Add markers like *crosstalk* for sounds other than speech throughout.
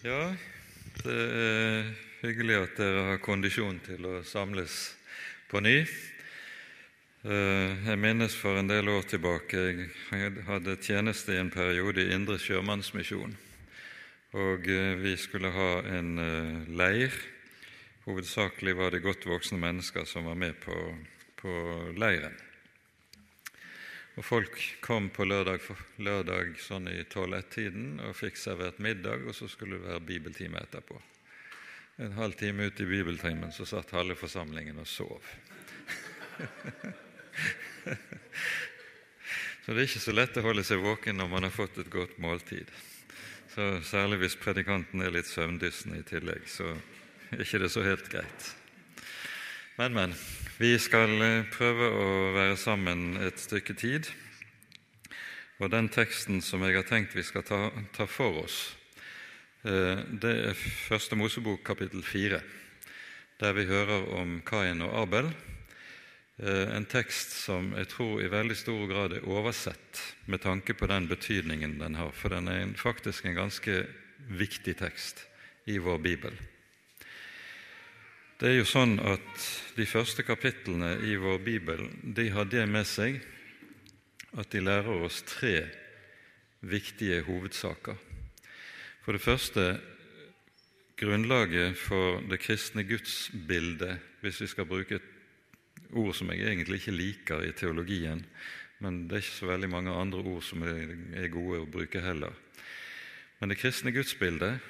Ja, det er hyggelig at dere har kondisjon til å samles på ny. Eh, jeg minnes for en del år tilbake jeg hadde tjeneste i en periode i Indre Sjømannsmisjon. Og eh, vi skulle ha en eh, leir. Hovedsakelig var det godt voksne mennesker som var med på, på leiren. Og Folk kom på lørdag, lørdag sånn i 12-1-tiden og fikk servert middag, og så skulle det være bibeltime etterpå. En halv time ut i bibeltimen så satt halve forsamlingen og sov. *laughs* så det er ikke så lett å holde seg våken når man har fått et godt måltid. Så Særlig hvis predikanten er litt søvndyssende i tillegg, så er ikke det så helt greit. Men, men. Vi skal eh, prøve å være sammen et stykke tid. Og den teksten som jeg har tenkt vi skal ta, ta for oss, eh, det er Første Mosebok kapittel fire, der vi hører om Kain og Abel. Eh, en tekst som jeg tror i veldig stor grad er oversett med tanke på den betydningen den har, for den er faktisk en ganske viktig tekst i vår bibel. Det er jo sånn at De første kapitlene i vår bibel de har det med seg at de lærer oss tre viktige hovedsaker. For det første grunnlaget for det kristne gudsbildet, hvis vi skal bruke et ord som jeg egentlig ikke liker i teologien, men det er ikke så veldig mange andre ord som er gode å bruke heller. Men det kristne gudsbildet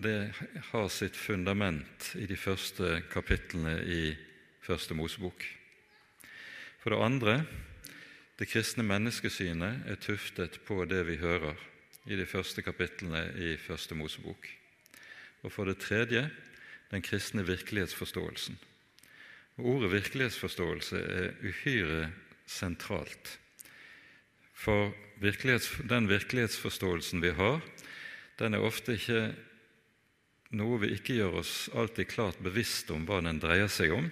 det har sitt fundament i de første kapitlene i Første Mosebok. For det andre det kristne menneskesynet er tuftet på det vi hører i de første kapitlene i Første Mosebok. Og for det tredje den kristne virkelighetsforståelsen. Ordet virkelighetsforståelse er uhyre sentralt. For virkelighets, den virkelighetsforståelsen vi har, den er ofte ikke noe vi ikke gjør oss alltid klart bevisst om hva den dreier seg om,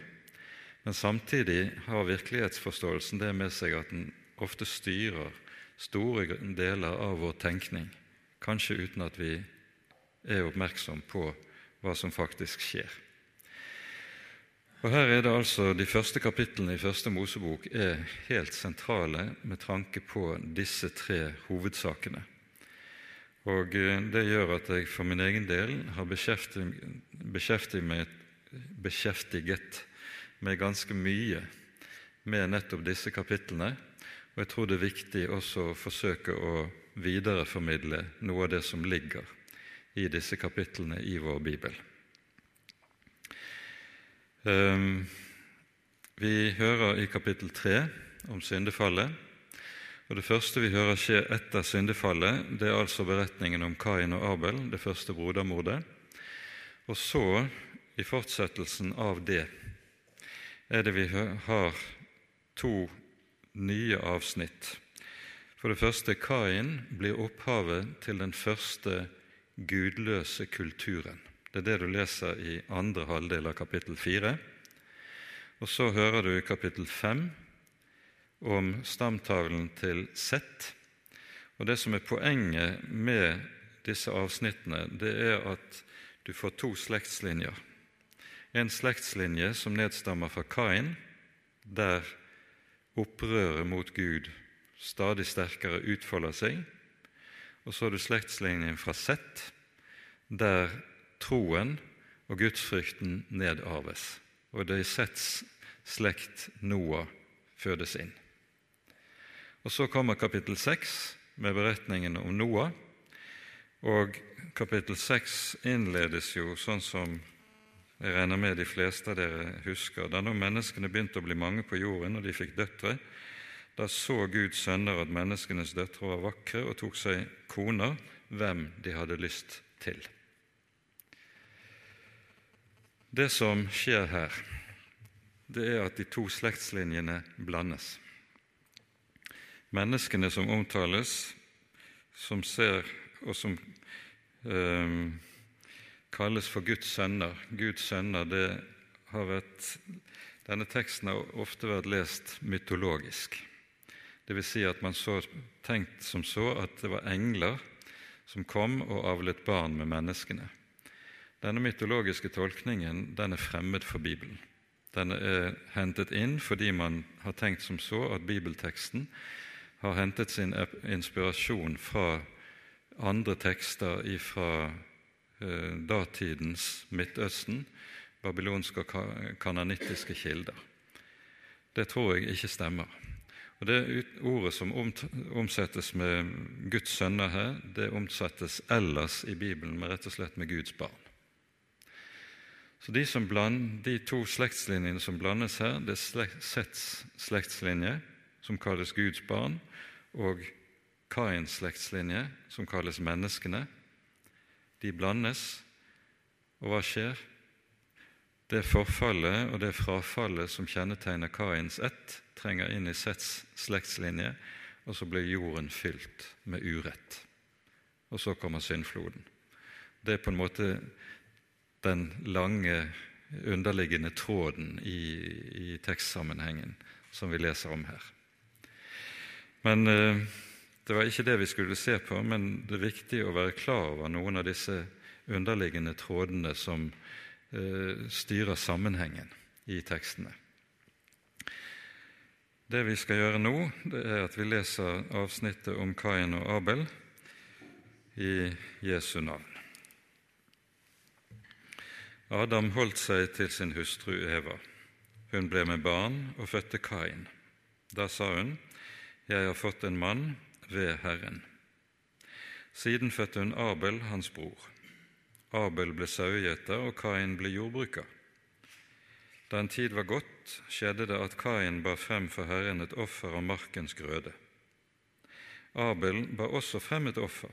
men samtidig har virkelighetsforståelsen det med seg at den ofte styrer store deler av vår tenkning, kanskje uten at vi er oppmerksom på hva som faktisk skjer. Og Her er det altså De første kapitlene i Første Mosebok er helt sentrale med tanke på disse tre hovedsakene. Og eh, Det gjør at jeg for min egen del har beskjeftiget, meg, beskjeftiget meg ganske mye med nettopp disse kapitlene. Og jeg tror det er viktig også å forsøke å videreformidle noe av det som ligger i disse kapitlene i vår bibel. Ehm, vi hører i kapittel tre om syndefallet. Og Det første vi hører skje etter syndefallet, det er altså beretningen om Kain og Abel, det første brodermordet. Og så, i fortsettelsen av det, er det vi har to nye avsnitt. For det første Kain blir opphavet til den første gudløse kulturen. Det er det du leser i andre halvdel av kapittel fire. Og så hører du i kapittel fem om stamtavlen til Sett. Og Det som er poenget med disse avsnittene, det er at du får to slektslinjer. En slektslinje som nedstammer fra Kain, der opprøret mot Gud stadig sterkere utfolder seg. Og så har du slektslinjen fra Sett, der troen og gudsfrykten nedarves. Og det er Setts slekt Noah fødes inn. Og Så kommer kapittel 6 med beretningen om Noah. Og kapittel 6 innledes jo sånn som jeg regner med de fleste av dere husker. Da nå menneskene begynte å bli mange på jorden, og de fikk døtre, da så Gud sønner at menneskenes døtre var vakre og tok seg koner, hvem de hadde lyst til. Det som skjer her, det er at de to slektslinjene blandes. Menneskene som omtales, som ser og som eh, kalles for Guds sønner Guds sønner, det har vært, Denne teksten har ofte vært lest mytologisk. Det vil si at man så tenkt som så at det var engler som kom og avlet barn med menneskene. Denne mytologiske tolkningen den er fremmed for Bibelen. Den er hentet inn fordi man har tenkt som så at bibelteksten har hentet sin inspirasjon fra andre tekster fra eh, datidens Midtøsten, babylonske og kananittiske kilder. Det tror jeg ikke stemmer. Og Det ordet som omsettes med Guds sønner her, det omsettes ellers i Bibelen med rett og slett med Guds barn. Så de, bland, de to slektslinjene som blandes her, det er slekts, slektslinje, som kalles Guds barn, og Kains slektslinje, som kalles menneskene. De blandes, og hva skjer? Det forfallet og det frafallet som kjennetegner Kains ett, trenger inn i Sets slektslinje, og så blir jorden fylt med urett. Og så kommer syndfloden. Det er på en måte den lange, underliggende tråden i, i tekstsammenhengen som vi leser om her. Men eh, det var ikke det vi skulle se på, men det er viktig å være klar over noen av disse underliggende trådene som Eh, styrer sammenhengen i tekstene. Det vi skal gjøre nå, det er at vi leser avsnittet om Kain og Abel i Jesu navn. Adam holdt seg til sin hustru Eva. Hun ble med barn og fødte Kain. Da sa hun, Jeg har fått en mann ved Herren. Siden fødte hun Abel, hans bror. Abel ble sauegjeter, og Kain ble jordbruker. Da en tid var gått, skjedde det at Kain bar frem for Herren et offer av markens grøde. Abel bar også frem et offer,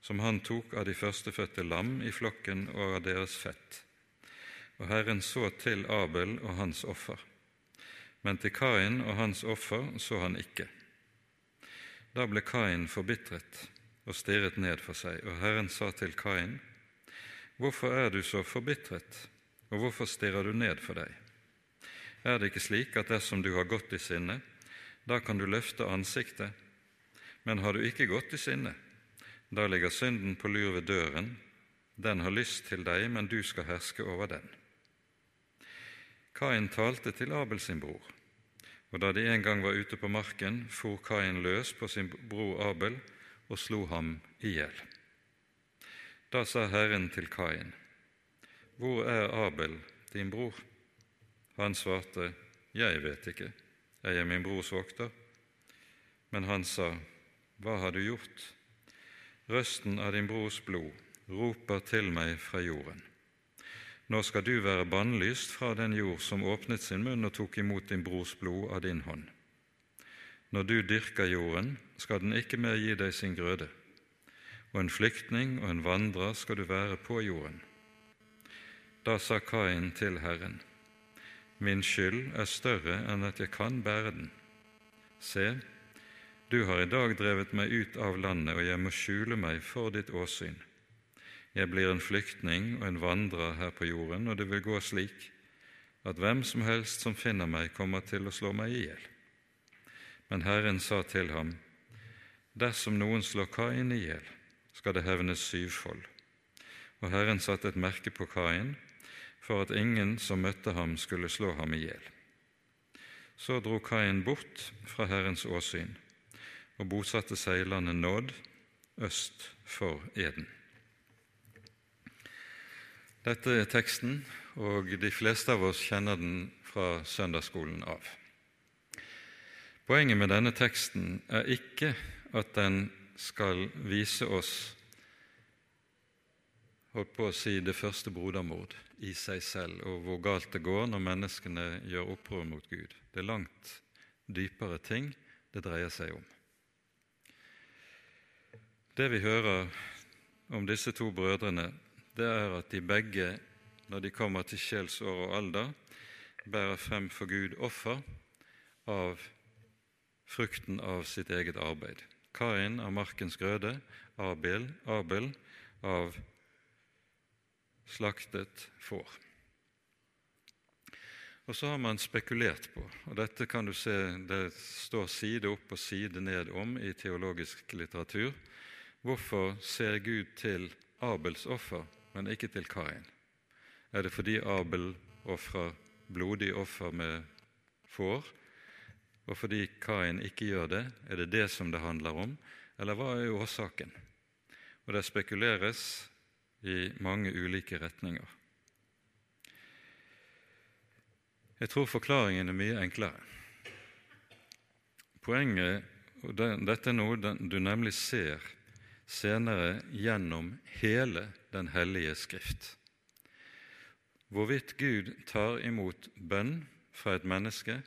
som han tok av de førstefødte lam i flokken og av deres fett. Og Herren så til Abel og hans offer, men til Kain og hans offer så han ikke. Da ble Kain forbitret og stirret ned for seg, og Herren sa til Kain:" Hvorfor er du så forbitret, og hvorfor stirrer du ned for deg? Er det ikke slik at dersom du har gått i sinne, da kan du løfte ansiktet, men har du ikke gått i sinne, da ligger synden på lur ved døren, den har lyst til deg, men du skal herske over den. Kain talte til Abel sin bror, og da de en gang var ute på marken, for Kain løs på sin bror Abel og slo ham i hjel. Da sa Herren til Kain, Hvor er Abel, din bror? Han svarte, Jeg vet ikke, jeg er min brors vokter. Men han sa, Hva har du gjort? Røsten av din brors blod roper til meg fra jorden. Nå skal du være bannlyst fra den jord som åpnet sin munn og tok imot din brors blod av din hånd. Når du dyrker jorden, skal den ikke mer gi deg sin grøde og en flyktning og en vandrer skal du være på jorden. Da sa Kain til Herren, Min skyld er større enn at jeg kan bære den. Se, du har i dag drevet meg ut av landet, og jeg må skjule meg for ditt åsyn. Jeg blir en flyktning og en vandrer her på jorden, og det vil gå slik at hvem som helst som finner meg, kommer til å slå meg i hjel. Men Herren sa til ham, Dersom noen slår Kain i hjel, skal det hevnes syvfold. Og Herren satte et merke på Kain for at ingen som møtte ham, skulle slå ham i hjel. Så dro Kain bort fra Herrens åsyn og bosatte seg i landet Nåd øst for Eden. Dette er teksten, og de fleste av oss kjenner den fra søndagsskolen av. Poenget med denne teksten er ikke at den skal vise oss holdt på å si det første brodermord i seg selv, og hvor galt det går når menneskene gjør opprør mot Gud. Det er langt dypere ting det dreier seg om. Det vi hører om disse to brødrene, det er at de begge, når de kommer til sjelsår og alder, bærer frem for Gud offer av frukten av sitt eget arbeid. Kain av markens grøde, Abel, Abel av slaktet får. Og så har man spekulert på, og dette kan du se det står side opp og side ned om i teologisk litteratur, hvorfor ser Gud til Abels offer, men ikke til Kain? Er det fordi Abel ofrer blodig offer med får, og fordi Kain ikke gjør det? Er det det som det handler om, eller hva er årsaken? Og Det spekuleres i mange ulike retninger. Jeg tror forklaringen er mye enklere. Poenget, og dette er noe du nemlig ser senere gjennom hele Den hellige skrift. Hvorvidt Gud tar imot bønn fra et menneske,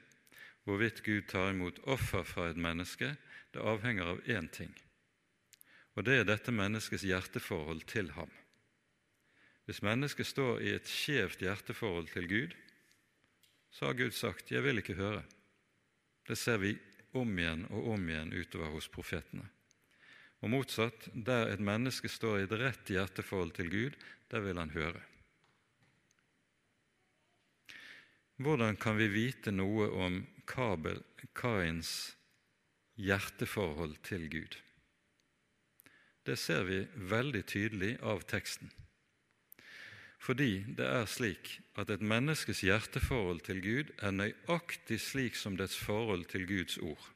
hvorvidt Gud tar imot offer fra et menneske, det avhenger av én ting, og det er dette menneskets hjerteforhold til ham. Hvis mennesket står i et skjevt hjerteforhold til Gud, så har Gud sagt 'Jeg vil ikke høre'. Det ser vi om igjen og om igjen utover hos profetene. Og motsatt, der et menneske står i et rett hjerteforhold til Gud, der vil han høre. Hvordan kan vi vite noe om Kabel, Kains hjerteforhold til Gud? Det ser vi veldig tydelig av teksten. Fordi det er slik at et menneskes hjerteforhold til Gud er nøyaktig slik som dets forhold til Guds ord.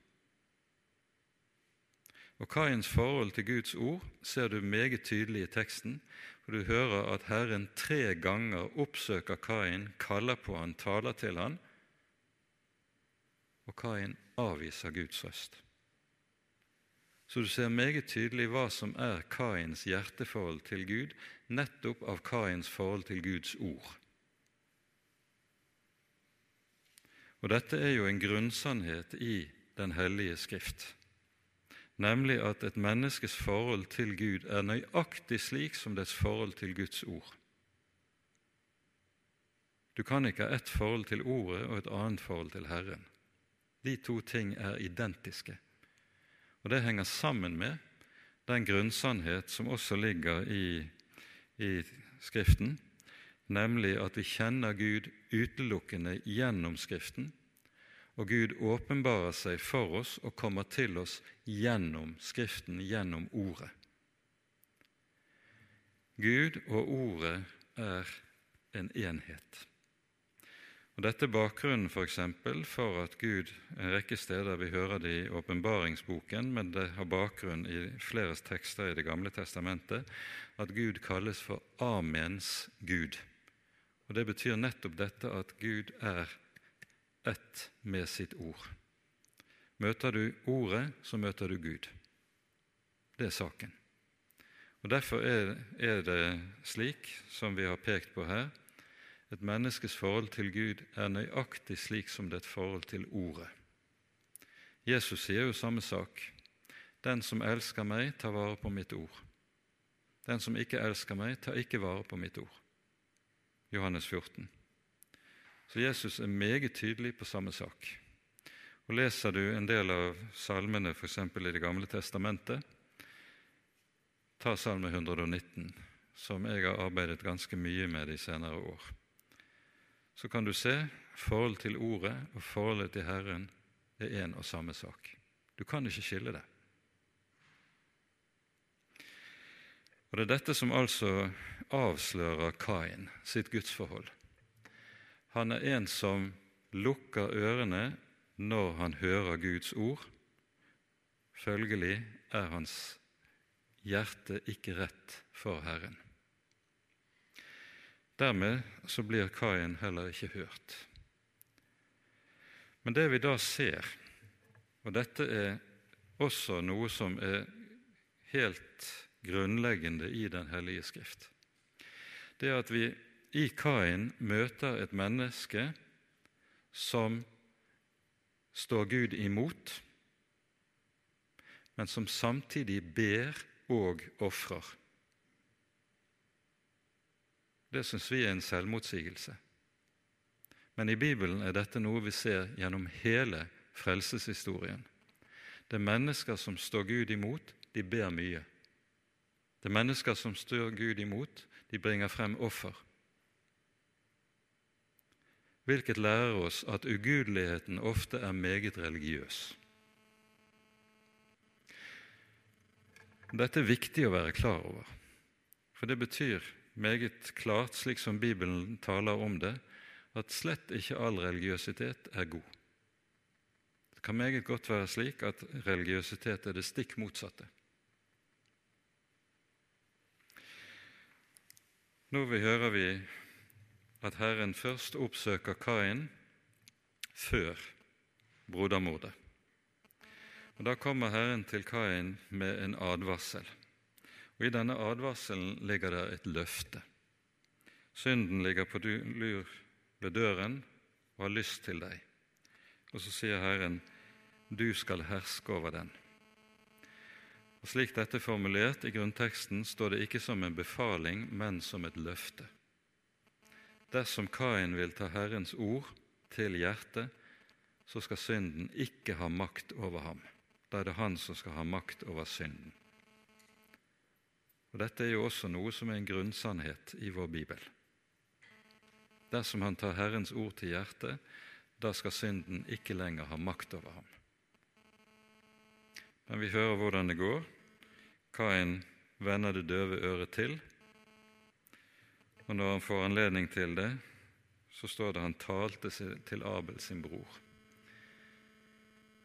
Og Kains forhold til Guds ord ser du meget tydelig i teksten, for du hører at Herren tre ganger oppsøker Kain, kaller på han, taler til han, og Kain avviser Guds røst. Så du ser meget tydelig hva som er Kains hjerteforhold til Gud, nettopp av Kains forhold til Guds ord. Og Dette er jo en grunnsannhet i Den hellige Skrift nemlig at et menneskes forhold til Gud er nøyaktig slik som dets forhold til Guds ord. Du kan ikke ha ett forhold til Ordet og et annet forhold til Herren. De to ting er identiske. Og Det henger sammen med den grunnsannhet som også ligger i, i Skriften, nemlig at vi kjenner Gud utelukkende gjennom Skriften, og Gud åpenbarer seg for oss og kommer til oss gjennom Skriften, gjennom Ordet. Gud og Ordet er en enhet. Og Dette er bakgrunnen for, eksempel, for at Gud en rekke steder Vi hører det i åpenbaringsboken, men det har bakgrunn i flere tekster i Det gamle testamentet, at Gud kalles for Amens Gud. Og Det betyr nettopp dette at Gud er ett med sitt ord. Møter du Ordet, så møter du Gud. Det er saken. Og Derfor er, det slik, som vi har pekt på her, et menneskes forhold til Gud er nøyaktig slik som det er et forhold til Ordet. Jesus sier jo samme sak. Den som elsker meg, tar vare på mitt ord. Den som ikke elsker meg, tar ikke vare på mitt ord. Johannes 14. Så Jesus er meget tydelig på samme sak. Og Leser du en del av salmene f.eks. i Det gamle testamentet, ta Salme 119, som jeg har arbeidet ganske mye med de senere år, så kan du se forholdet til Ordet og forholdet til Herren er én og samme sak. Du kan ikke skille det. Og Det er dette som altså avslører Kain sitt gudsforhold. Han er en som lukker ørene når han hører Guds ord. Følgelig er hans hjerte ikke rett for Herren. Dermed så blir Kain heller ikke hørt. Men det vi da ser, og dette er også noe som er helt grunnleggende i Den hellige skrift, det er at vi i Kain møter et menneske som står Gud imot, men som samtidig ber og ofrer. Det syns vi er en selvmotsigelse. Men i Bibelen er dette noe vi ser gjennom hele frelseshistorien. Det er mennesker som står Gud imot, de ber mye. Det er mennesker som står Gud imot, de bringer frem offer hvilket lærer oss at ugudeligheten ofte er meget religiøs. Dette er viktig å være klar over, for det betyr meget klart, slik som Bibelen taler om det, at slett ikke all religiøsitet er god. Det kan meget godt være slik at religiøsitet er det stikk motsatte. Nå hører vi at Herren først oppsøker Kain før brodermordet. Og Da kommer Herren til Kain med en advarsel. Og I denne advarselen ligger det et løfte. Synden ligger på lur ved døren og har lyst til deg. Og så sier Herren, du skal herske over den. Og Slik dette er formulert i grunnteksten, står det ikke som en befaling, men som et løfte. Dersom Kain vil ta Herrens ord til hjertet, så skal synden ikke ha makt over ham. Da er det han som skal ha makt over synden. Og Dette er jo også noe som er en grunnsannhet i vår bibel. Dersom han tar Herrens ord til hjertet, da skal synden ikke lenger ha makt over ham. Men vi hører hvordan det går. Kain vender det døve øret til, og når han får anledning til det, så står det han talte til Abel sin bror.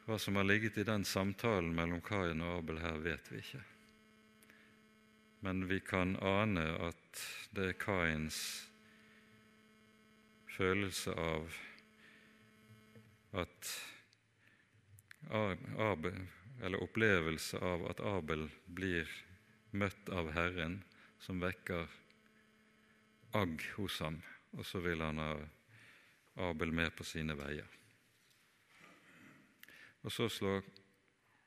Hva som har ligget i den samtalen mellom Kain og Abel her, vet vi ikke. Men vi kan ane at det er Kains følelse av at Abel, eller opplevelse av at Abel blir møtt av Herren, som vekker agg hos ham, og så vil han ha Abel med på sine veier. Og så slår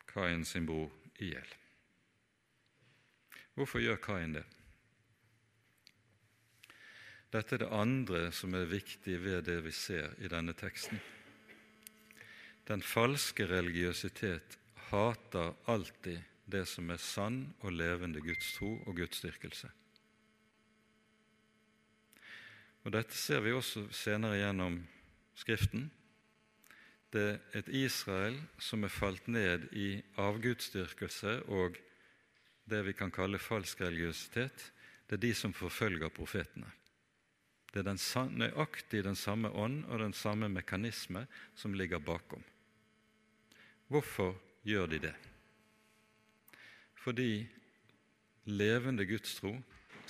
Kain sin bror i hjel. Hvorfor gjør Kain det? Dette er det andre som er viktig ved det vi ser i denne teksten. Den falske religiøsitet hater alltid det som er sann og levende Guds tro og gudsdyrkelse. Og Dette ser vi også senere gjennom Skriften. Det er et Israel som er falt ned i avgudsdyrkelse og det vi kan kalle falsk religiøsitet. Det er de som forfølger profetene. Det er den, nøyaktig den samme ånd og den samme mekanisme som ligger bakom. Hvorfor gjør de det? Fordi levende gudstro,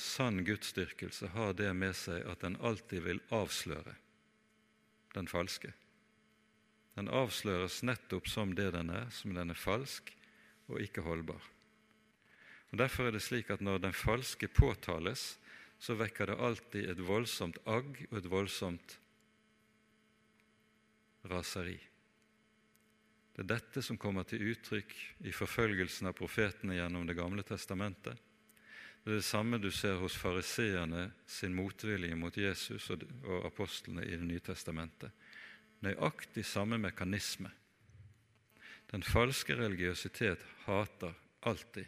sann gudsdyrkelse, har det med seg at den alltid vil avsløre den falske. Den avsløres nettopp som det den er, som den er falsk og ikke holdbar. Og Derfor er det slik at når den falske påtales, så vekker det alltid et voldsomt agg og et voldsomt raseri. Det er dette som kommer til uttrykk i forfølgelsen av profetene gjennom Det gamle testamentet. Det er det samme du ser hos fariseerne sin motvilje mot Jesus og apostlene i Det nye testamentet. Nøyaktig samme mekanisme. Den falske religiøsitet hater alltid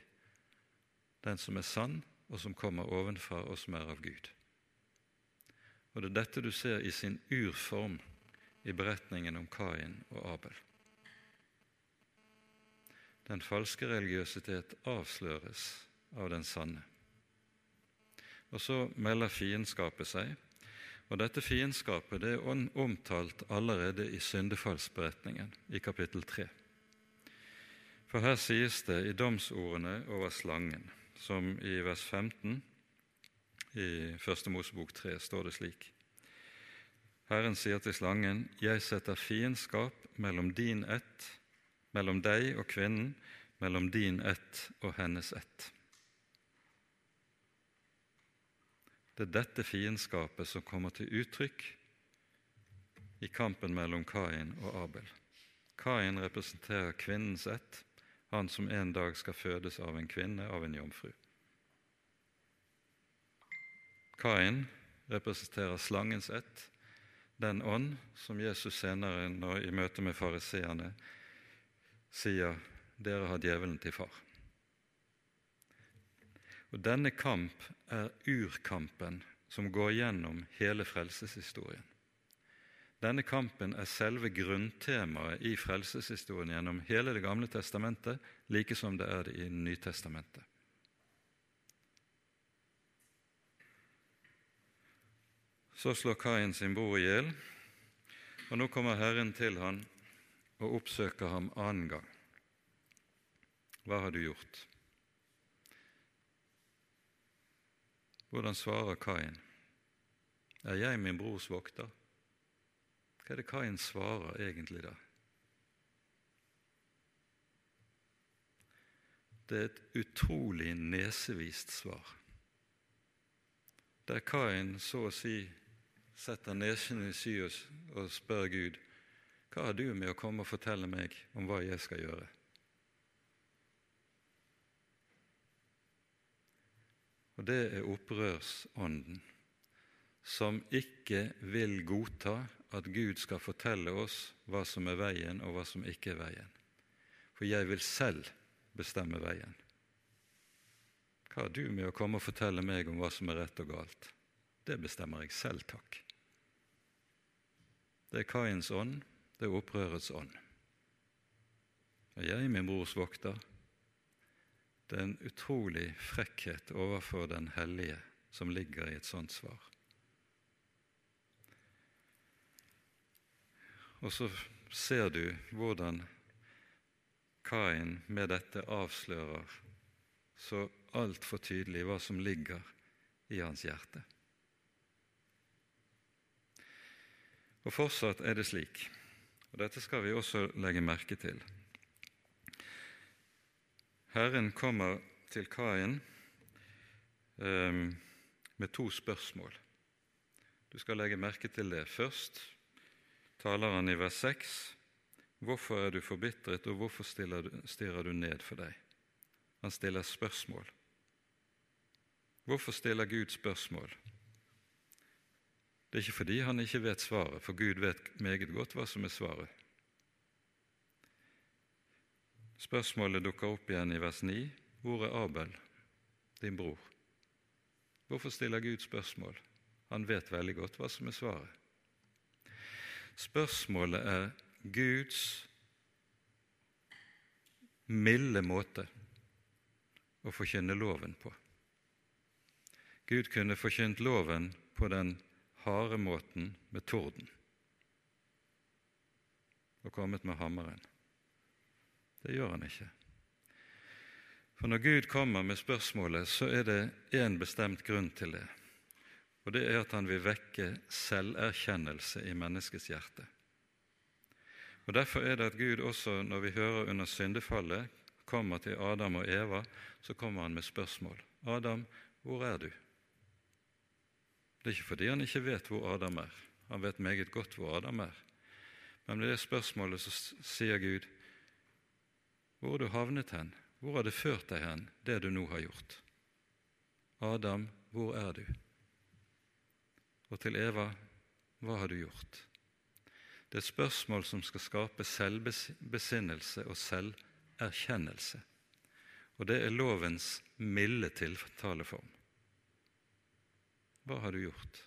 den som er sann, og som kommer ovenfra, og som er av Gud. Og Det er dette du ser i sin urform i beretningen om Kain og Abel. Den falske religiøsitet avsløres av den sanne. Og så melder fiendskapet seg. Og Dette fiendskapet det er omtalt allerede i syndefallsberetningen i kapittel 3. For her sies det i domsordene over slangen som i vers 15 i Første Mosebok 3 står det slik. Herren sier til slangen, 'Jeg setter fiendskap mellom din ett, mellom deg og kvinnen, mellom din ett og hennes ett.' Det er dette fiendskapet som kommer til uttrykk i kampen mellom Kain og Abel. Kain representerer kvinnens ett, han som en dag skal fødes av en kvinne, av en jomfru. Kain representerer slangens ett, den ånd som Jesus senere når, i møte med fariseerne sier dere har djevelen til far. Og Denne kamp er urkampen som går gjennom hele frelseshistorien. Denne kampen er selve grunntemaet i frelseshistorien gjennom hele Det gamle testamentet, like som det er det i Nytestamentet. Så slår Kain sin bror i hjel, og nå kommer Herren til han og oppsøker ham annen gang. Hva har du gjort? Hvordan svarer Kain? Er jeg min brors vokter? Hva er det Kain svarer egentlig da? Det er et utrolig nesevist svar, der Kain så å si setter nesen i sy og spør Gud hva har du med å komme og fortelle meg om hva jeg skal gjøre? Og det er opprørsånden, som ikke vil godta at Gud skal fortelle oss hva som er veien, og hva som ikke er veien. For jeg vil selv bestemme veien. Hva har du med å komme og fortelle meg om hva som er rett og galt? Det bestemmer jeg selv, takk. Det er Kains ånd, det er opprørets ånd. Og jeg, min brors vokter, det er en utrolig frekkhet overfor den hellige som ligger i et sånt svar. Og så ser du hvordan Kain med dette avslører så altfor tydelig hva som ligger i hans hjerte. Og fortsatt er det slik, og dette skal vi også legge merke til, Herren kommer til Kain eh, med to spørsmål. Du skal legge merke til det. Først taler han i vers 6 Hvorfor er du forbitret, og hvorfor stirrer du ned for deg? Han stiller spørsmål. Hvorfor stiller Gud spørsmål? Det er ikke fordi han ikke vet svaret, for Gud vet meget godt hva som er svaret. Spørsmålet dukker opp igjen i vers 9. Hvor er Abel, din bror? Hvorfor stiller Gud spørsmål? Han vet veldig godt hva som er svaret. Spørsmålet er Guds milde måte å forkynne loven på. Gud kunne forkynt loven på den harde måten med torden og kommet med hammeren. Det gjør han ikke. For når Gud kommer med spørsmålet, så er det én bestemt grunn til det. Og det er at han vil vekke selverkjennelse i menneskets hjerte. Og Derfor er det at Gud også, når vi hører under syndefallet, kommer til Adam og Eva, så kommer han med spørsmål. 'Adam, hvor er du?' Det er ikke fordi han ikke vet hvor Adam er. Han vet meget godt hvor Adam er. Men med det spørsmålet så sier Gud, hvor har du havnet hen? Hvor har det ført deg hen, det du nå har gjort? Adam, hvor er du? Og til Eva, hva har du gjort? Det er et spørsmål som skal skape selvbesinnelse og selverkjennelse. Og det er lovens milde tiltaleform. Hva har du gjort?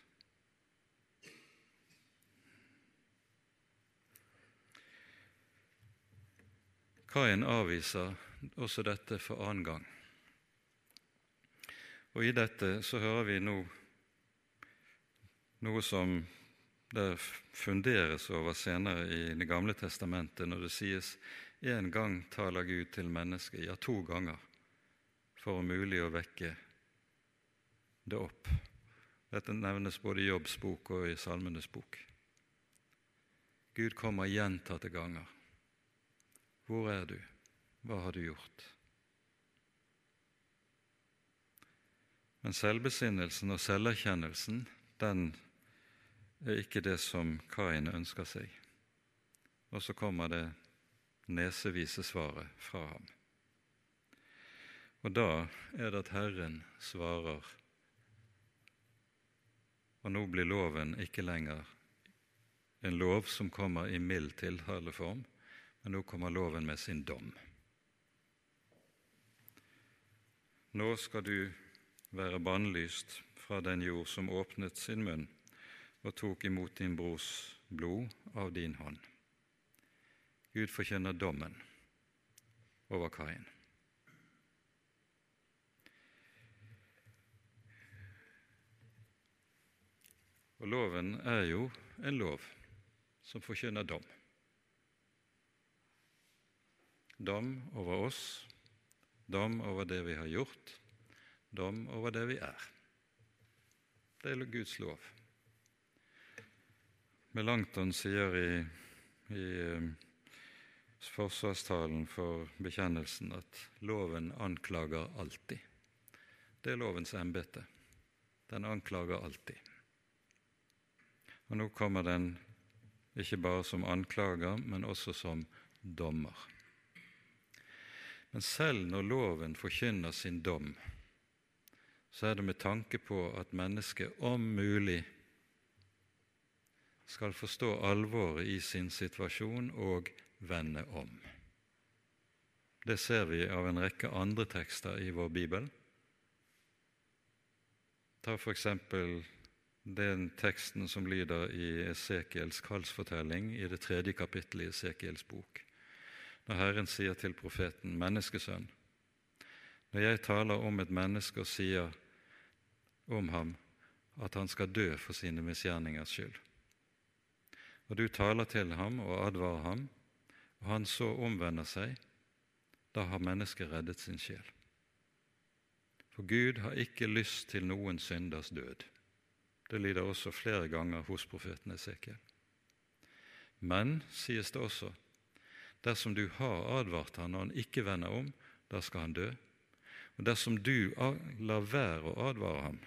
Kain avviser også dette for annen gang. Og I dette så hører vi nå noe som det funderes over senere i Det gamle testamentet, når det sies én gang taler Gud til mennesket, ja, to ganger, for om mulig å vekke det opp. Dette nevnes både i Jobbs bok og i Salmenes bok. Gud kommer gjentatte ganger hvor er du? Hva har du gjort? Men selvbesinnelsen og selverkjennelsen, den er ikke det som Kain ønsker seg. Og så kommer det nesevise svaret fra ham. Og da er det at Herren svarer, og nå blir loven ikke lenger en lov som kommer i mild tiltaleform, men nå kommer loven med sin dom. Nå skal du være bannlyst fra den jord som åpnet sin munn og tok imot din brors blod av din hånd. Gud forkjenner dommen over Kain. Og loven er jo en lov som forkynner dom. Dom over oss, dom over det vi har gjort, dom over det vi er. Det er Guds lov. Melanchthon sier i, i eh, forsvarstalen for bekjennelsen at loven anklager alltid. Det er lovens embete. Den anklager alltid. Og nå kommer den ikke bare som anklager, men også som dommer. Men selv når loven forkynner sin dom, så er det med tanke på at mennesket om mulig skal forstå alvoret i sin situasjon og vende om. Det ser vi av en rekke andre tekster i vår bibel. Ta f.eks. den teksten som lyder i Esekiels kallsfortelling i det tredje kapittelet i Esekiels bok, når Herren sier til profeten, 'Menneskesønn', når jeg taler om et menneske og sier om ham at han skal dø for sine misgjerningers skyld. Og du taler til ham og advarer ham, og han så omvender seg, da har mennesket reddet sin sjel. For Gud har ikke lyst til noen synders død. Det lyder også flere ganger hos profeten Esekiel. Men, sies det også, dersom du har advart han og han ikke vender om, da skal han dø. Og dersom du lar være å advare ham,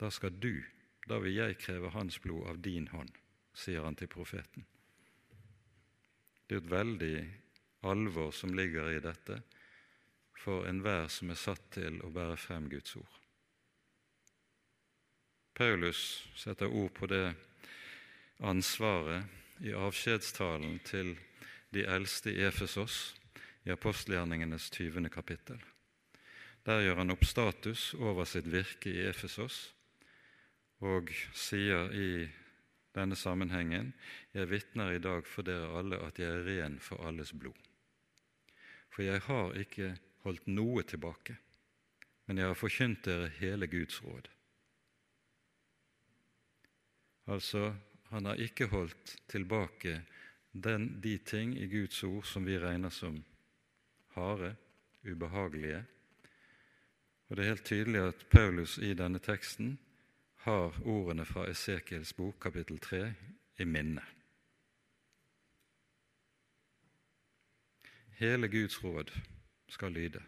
da skal du, da vil jeg kreve hans blod av din hånd, sier han til profeten. Det er et veldig alvor som ligger i dette for enhver som er satt til å bære frem Guds ord. Paulus setter ord på det ansvaret i avskjedstalen til de eldste i Efesos i apostelgjerningenes 20. kapittel. Der gjør han opp status over sitt virke i Efesos og sier i denne sammenhengen Jeg vitner i dag for dere alle at jeg er ren for alles blod. For jeg har ikke holdt noe tilbake, men jeg har forkynt dere hele Guds råd. Altså, han har ikke holdt tilbake den, de ting i Guds ord som vi regner som harde, ubehagelige. Og Det er helt tydelig at Paulus i denne teksten har ordene fra Esekiels bok, kapittel 3, i minne. Hele Guds råd skal lyde.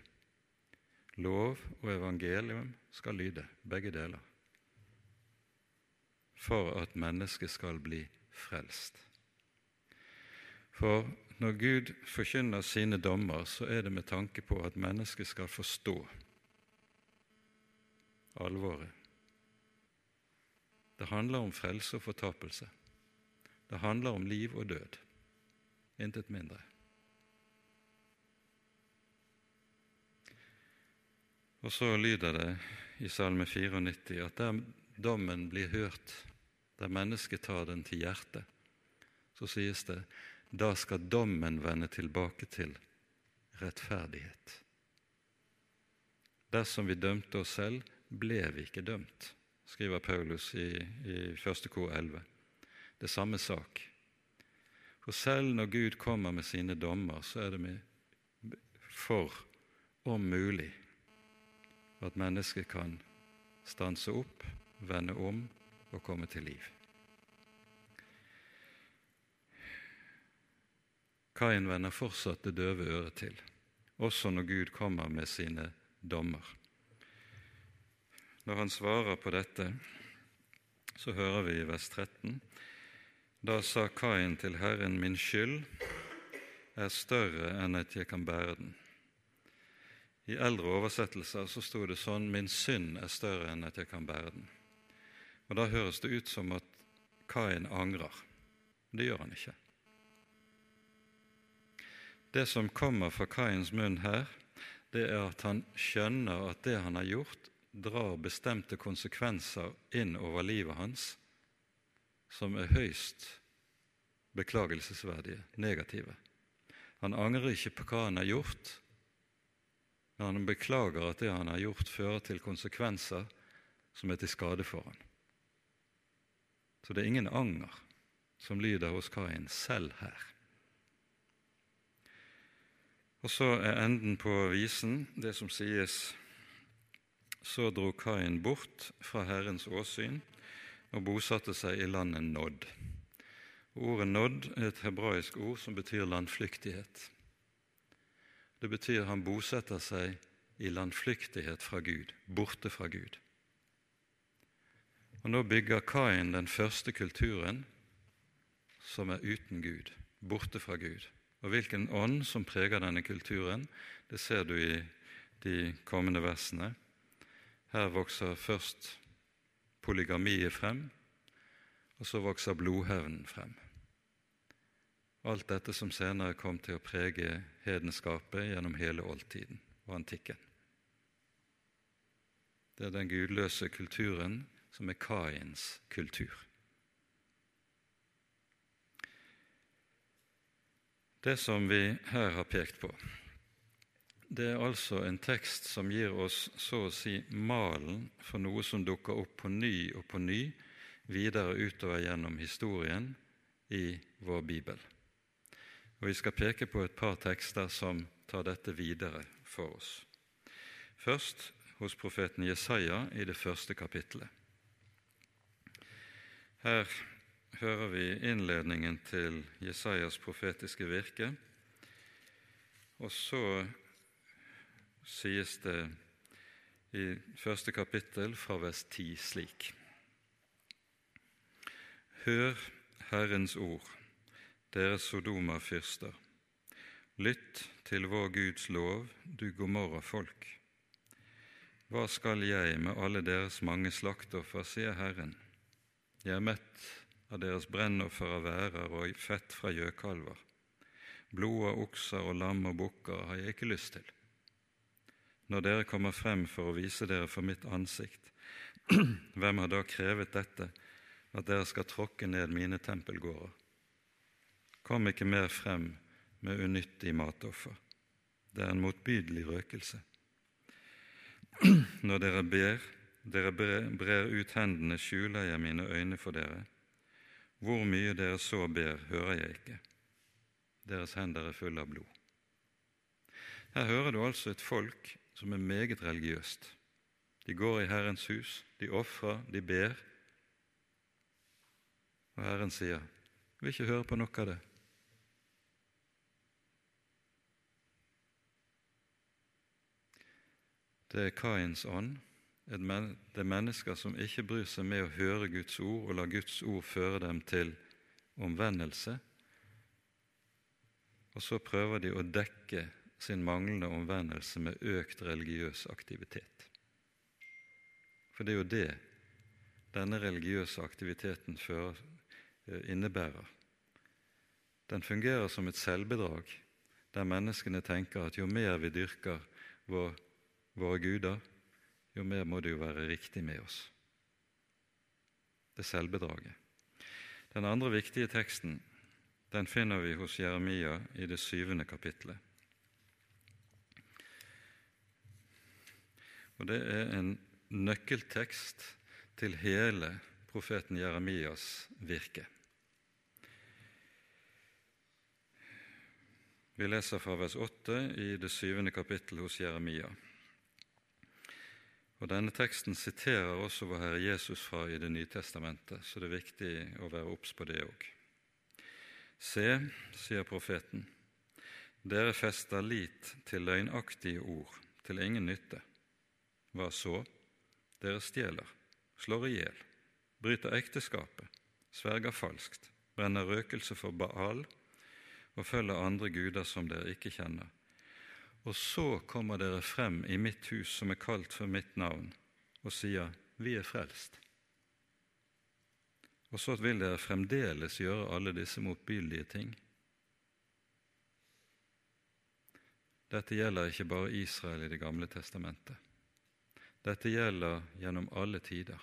Lov og evangelium skal lyde, begge deler, for at mennesket skal bli frelst. For når Gud forkynner sine dommer, så er det med tanke på at mennesket skal forstå alvoret det handler om frelse og fortapelse. Det handler om liv og død. Intet mindre. Og så lyder det i Salme 94 at der dommen blir hørt, der mennesket tar den til hjertet, så sies det da skal dommen vende tilbake til rettferdighet. Dersom vi dømte oss selv, ble vi ikke dømt skriver Paulus i, i 1. kor 11. Det er samme sak. For selv når Gud kommer med sine dommer, så er det med for, om mulig, at mennesket kan stanse opp, vende om og komme til liv. Kain vender fortsatt det døve øret til, også når Gud kommer med sine dommer. Når han svarer på dette, så hører vi i vers 13.: Da sa Kain til Herren, min skyld er større enn at jeg kan bære den. I eldre oversettelser så sto det sånn min synd er større enn at jeg kan bære den. Og Da høres det ut som at Kain angrer. Det gjør han ikke. Det som kommer fra Kains munn her, det er at han skjønner at det han har gjort, drar bestemte konsekvenser inn over livet hans som er høyst beklagelsesverdige, negative. Han angrer ikke på hva han har gjort, men han beklager at det han har gjort, fører til konsekvenser som er til skade for han. Så det er ingen anger som lyder hos Kain selv her. Og så er enden på visen det som sies Så dro Kain bort fra Herrens åsyn og bosatte seg i landet Nodd. Ordet Nodd er et hebraisk ord som betyr landflyktighet. Det betyr han bosetter seg i landflyktighet fra Gud, borte fra Gud. Og Nå bygger Kain den første kulturen som er uten Gud, borte fra Gud. Og hvilken ånd som preger denne kulturen, det ser du i de kommende versene. Her vokser først polygamiet frem, og så vokser blodhevnen frem. Alt dette som senere kom til å prege hedenskapet gjennom hele oldtiden og antikken. Det er den gudløse kulturen som er Kains kultur. Det som vi her har pekt på, det er altså en tekst som gir oss så å si malen for noe som dukker opp på ny og på ny videre utover gjennom historien i vår bibel. Og Vi skal peke på et par tekster som tar dette videre for oss. Først hos profeten Jesaja i det første kapittelet. Her hører vi innledningen til Jesajas profetiske virke. Og så sies det i første kapittel fra vers 10 slik.: Hør Herrens ord, dere Sodoma-fyrster. Lytt til vår Guds lov, du Gomorra-folk. Hva skal jeg med alle deres mange slaktoffer, sier Herren. Jeg er mett av deres brennoffer av værer og fett fra gjøkalver. Blod av okser og lam og bukker har jeg ikke lyst til. Når dere kommer frem for å vise dere for mitt ansikt, *clears throat* hvem har da krevet dette, at dere skal tråkke ned mine tempelgårder? Kom ikke mer frem med unyttig matoffer. Det er en motbydelig røkelse. *clears throat* Når dere ber, dere brer ut hendene, skjuler jeg mine øyne for dere. Hvor mye dere så ber, hører jeg ikke. Deres hender er fulle av blod. Her hører du altså et folk som er meget religiøst. De går i Herrens hus, de ofrer, de ber. Og Herren sier, 'Jeg vil ikke høre på noe av det'. Det er Kains ånd det er mennesker som ikke bryr seg med å høre Guds ord og la Guds ord føre dem til omvendelse. Og så prøver de å dekke sin manglende omvendelse med økt religiøs aktivitet. For det er jo det denne religiøse aktiviteten eh, innebærer. Den fungerer som et selvbedrag, der menneskene tenker at jo mer vi dyrker vår, våre guder, jo mer må det jo være riktig med oss. Det selvbedraget. Den andre viktige teksten den finner vi hos Jeremia i det syvende kapitlet. Og Det er en nøkkeltekst til hele profeten Jeremias virke. Vi leser fra vers 8 i det syvende kapittel hos Jeremia. Og Denne teksten siterer også vår Herre Jesus fra i Det nye testamentet, så det er viktig å være obs på det òg. Se, sier profeten, dere fester lit til løgnaktige ord, til ingen nytte. Hva så? Dere stjeler, slår i hjel, bryter ekteskapet, sverger falskt, brenner røkelse for Baal og følger andre guder som dere ikke kjenner og så kommer dere frem i mitt hus som er kalt for mitt navn, og sier, Vi er frelst. Og så vil dere fremdeles gjøre alle disse motbydelige ting. Dette gjelder ikke bare Israel i Det gamle testamentet. Dette gjelder gjennom alle tider.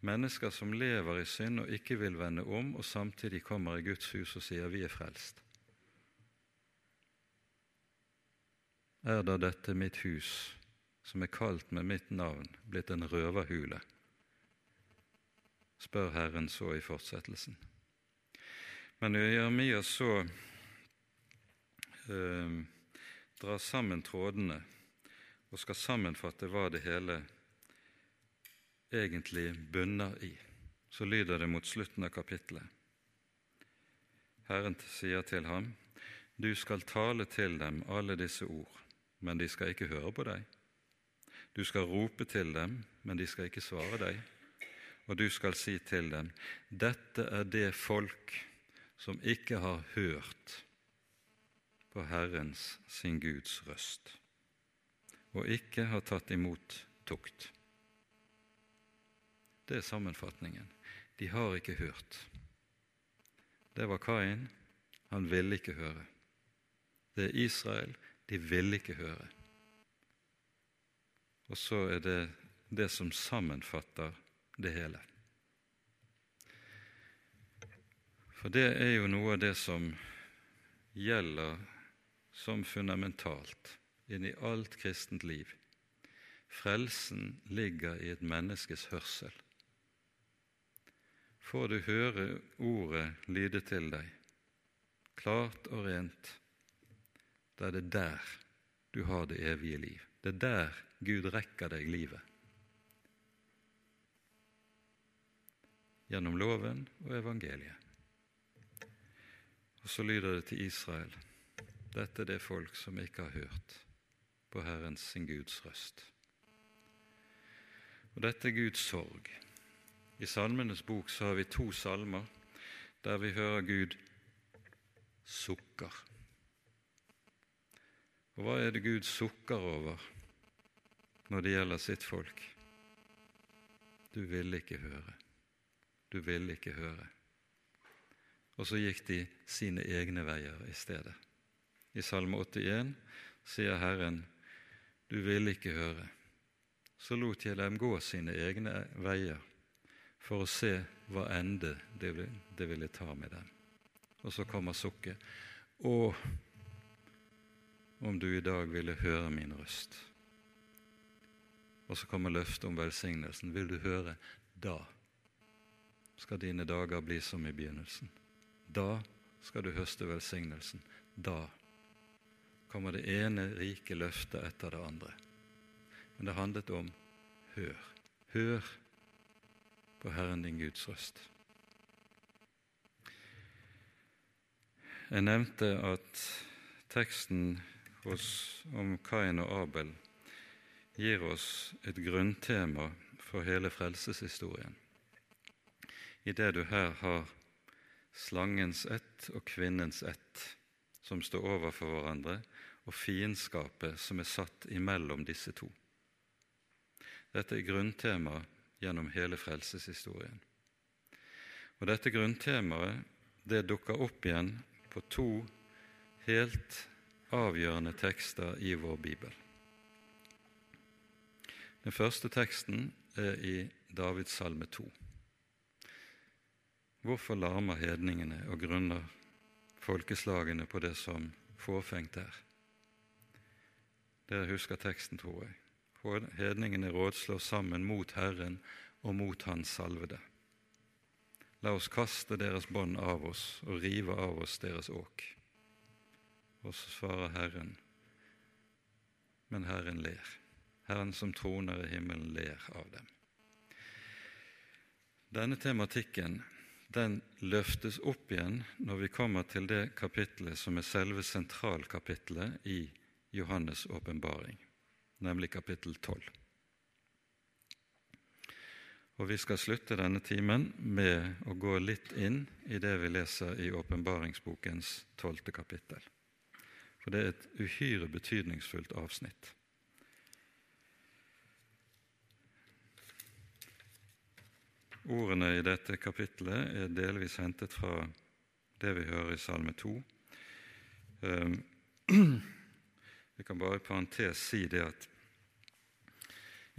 Mennesker som lever i synd og ikke vil vende om, og samtidig kommer i Guds hus og sier 'vi er frelst'. Er da dette mitt hus, som er kalt med mitt navn, blitt en røverhule. spør Herren så i fortsettelsen. Men Jeremia så eh, drar sammen trådene og skal sammenfatte hva det hele egentlig bunner i, så lyder det mot slutten av kapittelet. Herren sier til ham, Du skal tale til dem alle disse ord, men de skal ikke høre på deg. Du skal rope til dem, men de skal ikke svare deg. Og du skal si til dem, Dette er det folk som ikke har hørt på Herrens, sin Guds røst, og ikke har tatt imot tukt. Det er sammenfatningen. De har ikke hørt. Det var Kain. Han ville ikke høre. Det er Israel. De ville ikke høre. Og så er det det som sammenfatter det hele. For det er jo noe av det som gjelder som fundamentalt inn i alt kristent liv. Frelsen ligger i et menneskes hørsel. Får du høre ordet lyde til deg, klart og rent, da er det der du har det evige liv. Det er der Gud rekker deg livet. Gjennom loven og evangeliet. Og så lyder det til Israel dette er det folk som ikke har hørt på Herrens sin Guds røst. Og dette er Guds sorg. I Salmenes bok så har vi to salmer der vi hører Gud sukker. Og hva er det Gud sukker over når det gjelder sitt folk? Du ville ikke høre. Du ville ikke høre. Og så gikk de sine egne veier i stedet. I Salme 81 sier Herren, du ville ikke høre. Så lot jeg dem gå sine egne veier for å se hva ende det ville ta med dem. Og så kommer sukket. Å, om du i dag ville høre min røst. Og så kommer løftet om velsignelsen. Vil du høre? Da skal dine dager bli som i begynnelsen. Da skal du høste velsignelsen. Da kommer det ene rike løftet etter det andre. Men det handlet om hør. Hør på Herren din Guds røst. Jeg nevnte at teksten hos, om Kain og Abel gir oss et grunntema for hele frelseshistorien. I det du her har slangens ett og kvinnens ett, som står overfor hverandre, og fiendskapet som er satt imellom disse to. Dette er grunntema gjennom hele frelseshistorien. Og Dette grunntemaet det dukker opp igjen på to helt avgjørende tekster i vår bibel. Den første teksten er i Davids salme 2. Hvorfor larmer hedningene og grunner folkeslagene på det som fåfengt er? Dere husker teksten, tror jeg. Hedningene rådslår sammen mot Herren og mot Hans salvede. La oss kaste deres bånd av oss og rive av oss deres åk. Og så svarer Herren, men Herren ler. Herren som troner i himmelen, ler av dem. Denne tematikken den løftes opp igjen når vi kommer til det kapitlet som er selve sentralkapitlet i Johannes' åpenbaring, nemlig kapittel 12. Og Vi skal slutte denne timen med å gå litt inn i det vi leser i åpenbaringsbokens tolvte kapittel. For det er et uhyre betydningsfullt avsnitt. Ordene i dette kapittelet er delvis hentet fra det vi hører i Salme 2. Ehm, *clears throat* vi kan bare i parentes si det at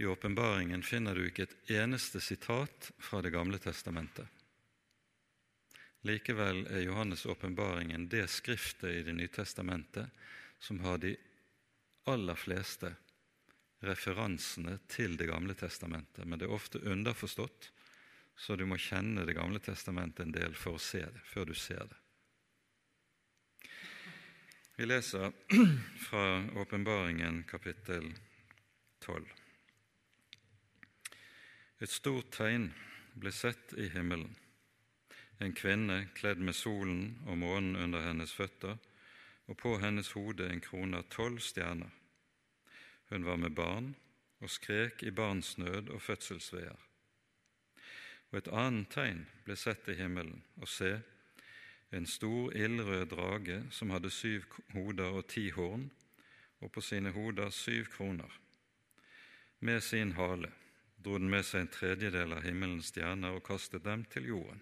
i åpenbaringen finner du ikke et eneste sitat fra Det gamle testamentet. Likevel er Johannes' åpenbaringen det skriftet i Det nye testamentet som har de aller fleste referansene til Det gamle testamentet, men det er ofte underforstått så du må kjenne Det gamle testamentet en del for å se det, før du ser det. Vi leser *clears throat* fra Åpenbaringen kapittel 12. Et stort tegn ble sett i himmelen. En kvinne kledd med solen og månen under hennes føtter, og på hennes hode en krone av tolv stjerner. Hun var med barn og skrek i barnsnød og fødselsveer. Og et annet tegn ble sett i himmelen, og se, en stor ildrød drage som hadde syv hoder og ti horn, og på sine hoder syv kroner. Med sin hale dro den med seg en tredjedel av himmelens stjerner og kastet dem til jorden.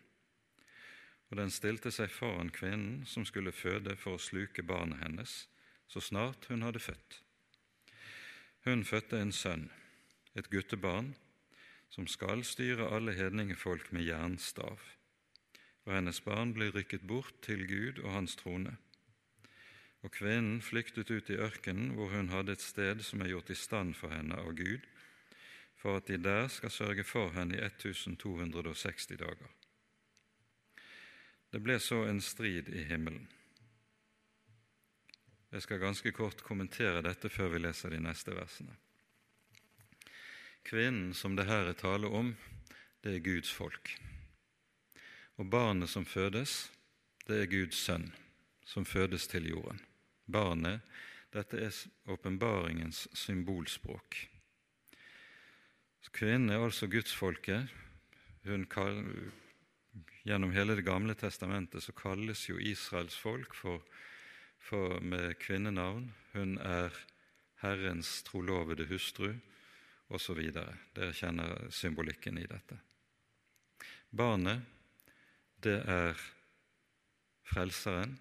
Og den stilte seg foran kvinnen som skulle føde for å sluke barnet hennes, så snart hun hadde født. Hun fødte en sønn, et guttebarn, som skal styre alle hedningefolk med jernstav. Og hennes barn blir rykket bort til Gud og hans trone. Og kvinnen flyktet ut i ørkenen, hvor hun hadde et sted som er gjort i stand for henne av Gud, for at de der skal sørge for henne i 1260 dager. Det ble så en strid i himmelen. Jeg skal ganske kort kommentere dette før vi leser de neste versene. Kvinnen som det her er tale om, det er Guds folk. Og barnet som fødes, det er Guds sønn, som fødes til jorden. Barnet, dette er åpenbaringens symbolspråk. Kvinnen er altså gudsfolket. Gjennom hele Det gamle testamentet så kalles jo Israels folk for, for med kvinnenavn. Hun er Herrens trolovede hustru osv. Dere kjenner symbolikken i dette. Barnet, det er Frelseren,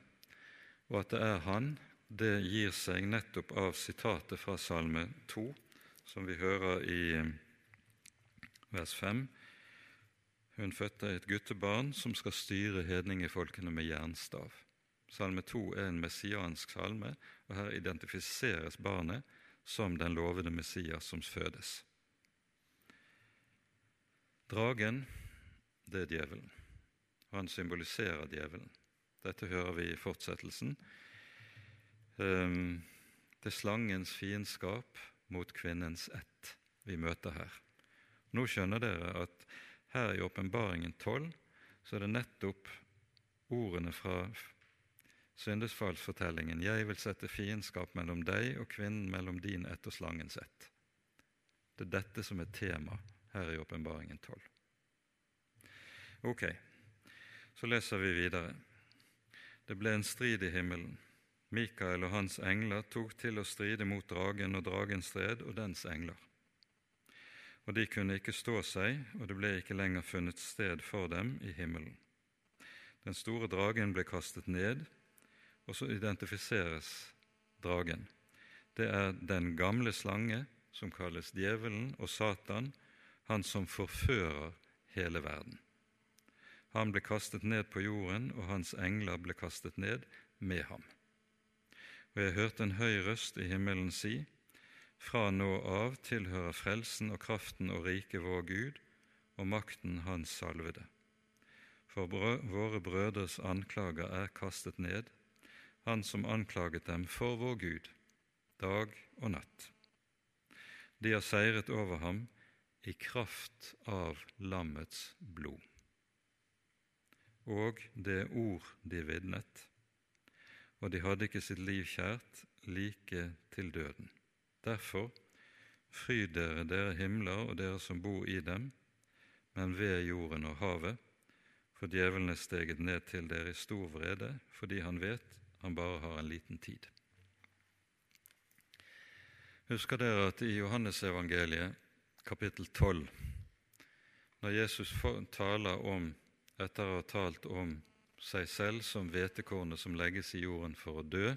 og at det er Han, det gir seg nettopp av sitatet fra Salme 2, som vi hører i eh, vers 5. Hun fødte et guttebarn som skal styre hedningefolkene med jernstav. Salme 2 er en messiansk salme, og her identifiseres barnet som den lovede Messias som fødes. Dragen, det er djevelen. Han symboliserer djevelen. Dette hører vi i fortsettelsen. Ehm, det er slangens fiendskap mot kvinnens ett vi møter her. Nå skjønner dere at her i Åpenbaringen 12 så er det nettopp ordene fra syndesfallsfortellingen 'Jeg vil sette fiendskap mellom deg og kvinnen, mellom din ett og slangens ett'. Det er dette som er tema her i Åpenbaringen 12. Ok, så leser vi videre. Det ble en strid i himmelen. Mikael og hans engler tok til å stride mot dragen, og dragen stred og dens engler. Og de kunne ikke stå seg, og det ble ikke lenger funnet sted for dem i himmelen. Den store dragen ble kastet ned, og så identifiseres dragen. Det er den gamle slange, som kalles djevelen og Satan, han som forfører hele verden. Han ble kastet ned på jorden, og hans engler ble kastet ned med ham. Og jeg hørte en høy røst i himmelen si:" Fra nå av tilhører frelsen og kraften og riket vår Gud og makten Hans salvede. For våre brødres anklager er kastet ned, han som anklaget dem for vår Gud, dag og natt. De har seiret over ham i kraft av lammets blod og det ord de vitnet, og de hadde ikke sitt liv kjært like til døden. Derfor, fryd dere, dere himler og dere som bor i dem, men ved jorden og havet, for djevelen er steget ned til dere i stor vrede, fordi han vet han bare har en liten tid. Husker dere at i Johannesevangeliet kapittel 12, når Jesus taler om, etter å ha talt om seg selv som hvetekornet som legges i jorden for å dø,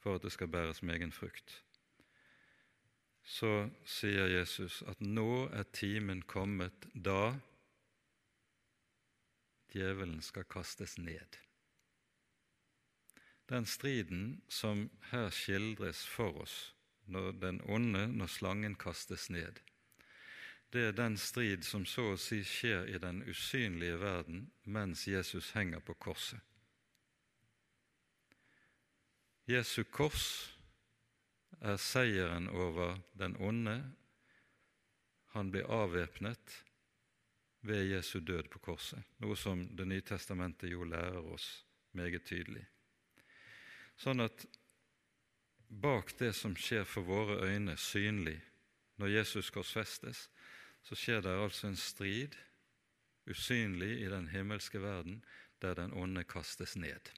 for at det skal bæres med egen frukt, så sier Jesus at nå er timen kommet da djevelen skal kastes ned. Den striden som her skildres for oss, når den onde, når slangen kastes ned, det er den strid som så å si skjer i den usynlige verden mens Jesus henger på korset. Jesu kors er seieren over den onde. Han blir avvæpnet ved Jesu død på korset, noe som Det nye testamentet jo lærer oss meget tydelig. Sånn at bak det som skjer for våre øyne synlig når Jesus korsfestes, så skjer det altså en strid, usynlig i den himmelske verden, der den onde kastes ned.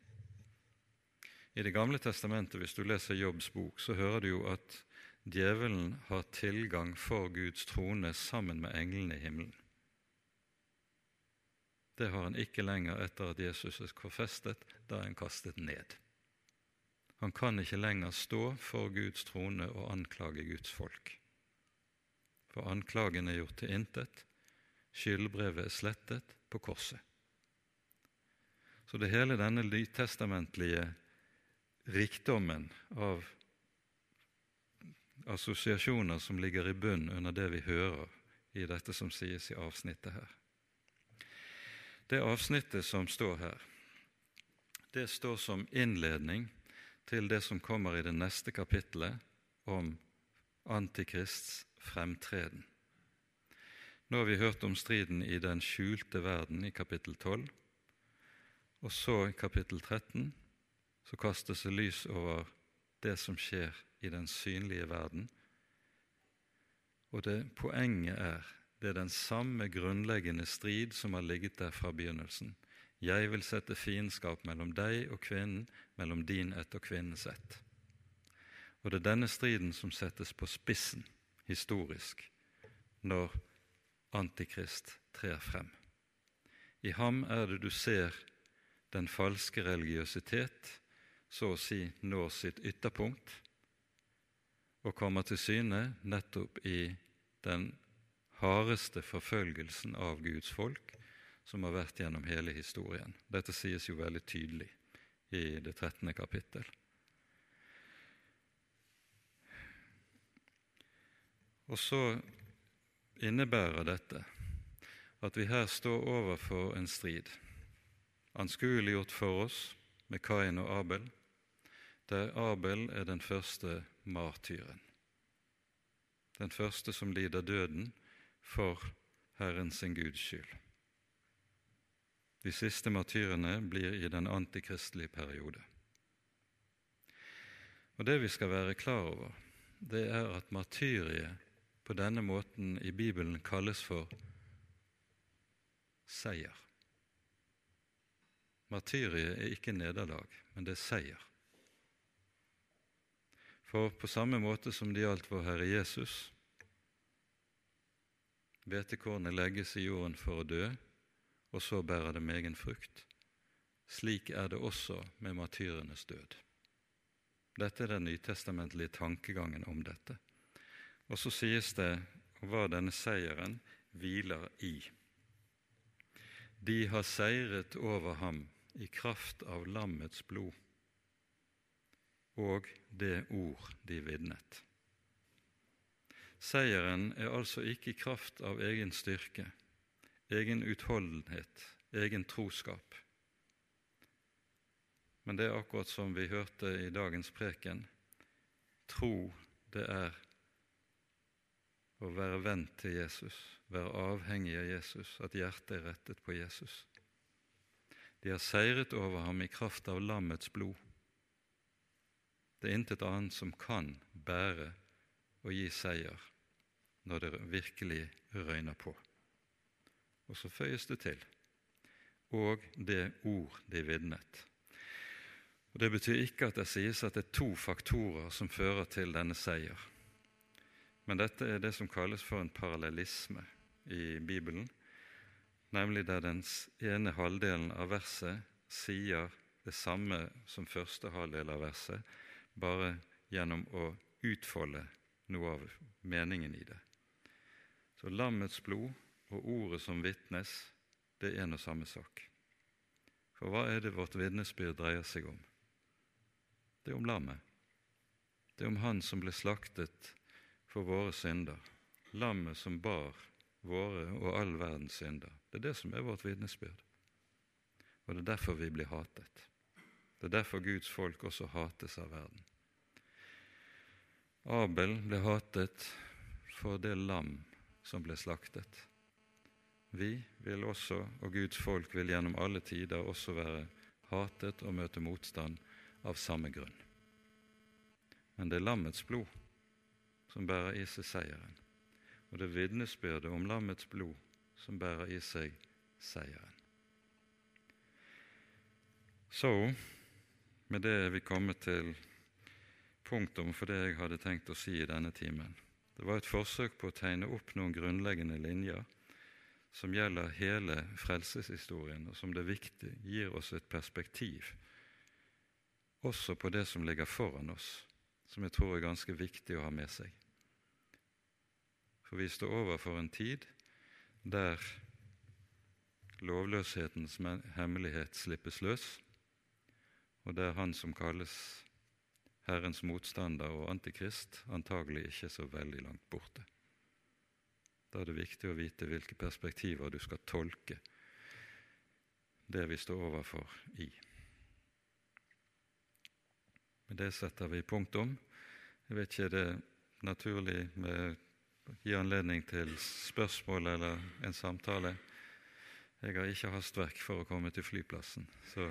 I Det gamle testamentet, hvis du leser Jobbs bok, så hører du jo at djevelen har tilgang for Guds trone sammen med englene i himmelen. Det har han ikke lenger etter at Jesus er korfestet. Da er han kastet ned. Han kan ikke lenger stå for Guds trone og anklage Guds folk. For anklagen er gjort til intet, skyldbrevet er slettet på korset. Så det hele denne nytestamentlige rikdommen av assosiasjoner som ligger i bunn under det vi hører i dette som sies i avsnittet her. Det avsnittet som står her, det står som innledning til det som kommer i det neste kapittelet om Antikrists fremtreden. Nå har vi hørt om striden i den skjulte verden i kapittel 12, og så i kapittel 13 så kastes det lys over det som skjer i den synlige verden. Og det poenget er det er den samme grunnleggende strid som har ligget der fra begynnelsen. Jeg vil sette fiendskap mellom deg og kvinnen, mellom din ett og kvinnens ett. Og det er denne striden som settes på spissen historisk når Antikrist trer frem. I ham er det du ser den falske religiøsitet så å si når sitt ytterpunkt og kommer til syne nettopp i den hardeste forfølgelsen av Guds folk som har vært gjennom hele historien. Dette sies jo veldig tydelig i det 13. kapittel. Og så innebærer dette at vi her står overfor en strid, anskueliggjort for oss med Kain og Abel, der Abel er den første martyren, den første som lider døden for Herren sin Guds skyld. De siste martyrene blir i den antikristelige periode. Og Det vi skal være klar over, det er at martyriet på denne måten i Bibelen kalles for seier. Martyriet er ikke nederlag, men det er seier. For på samme måte som det gjaldt vår Herre Jesus, Hvetekornet legges i jorden for å dø, og så bærer det megen frukt. Slik er det også med martyrenes død. Dette er den nytestamentlige tankegangen om dette. Og så sies det hva denne seieren hviler i. De har seiret over ham i kraft av lammets blod og det ord de vitnet. Seieren er altså ikke i kraft av egen styrke, egen utholdenhet, egen troskap. Men det er akkurat som vi hørte i dagens preken. Tro, det er å være venn til Jesus, være avhengig av Jesus, at hjertet er rettet på Jesus. De har seiret over ham i kraft av lammets blod. Det er intet annet som kan bære og gi seier når det virkelig røyner på. Og så føyes det til og det ord de vitnet. Og Det betyr ikke at det sies at det er to faktorer som fører til denne seier. Men dette er det som kalles for en parallellisme i Bibelen, nemlig der den ene halvdelen av verset sier det samme som første halvdel av verset, bare gjennom å utfolde noe av meningen i det. Så lammets blod og ordet som vitnes, det er en og samme sak. For hva er det vårt vitnesbyrd dreier seg om? Det er om lammet. Det er om Han som ble slaktet for våre synder. Lammet som bar våre og all verdens synder. Det er det som er vårt vitnesbyrd. Og det er derfor vi blir hatet. Det er derfor Guds folk også hates av verden. Abel ble hatet for det lam som ble slaktet. Vi vil også, og Guds folk vil gjennom alle tider også være hatet og møte motstand av samme grunn. Men det er lammets blod som bærer i seg seieren, og det er vitnesbyrdet om lammets blod som bærer i seg seieren. Så, med det er vi kommet til punktum for det jeg hadde tenkt å si i denne timen. Det var et forsøk på å tegne opp noen grunnleggende linjer som gjelder hele frelseshistorien, og som det er viktig gir oss et perspektiv også på det som ligger foran oss, som jeg tror er ganske viktig å ha med seg. For vi står overfor en tid der lovløshetens hemmelighet slippes løs, og der han som kalles Herrens motstander og antikrist, antagelig ikke så veldig langt borte. Da er det viktig å vite hvilke perspektiver du skal tolke det vi står overfor, i. Med det setter vi punktum. Jeg vet ikke er det naturlig med gi anledning til spørsmål eller en samtale. Jeg har ikke hastverk for å komme til flyplassen, så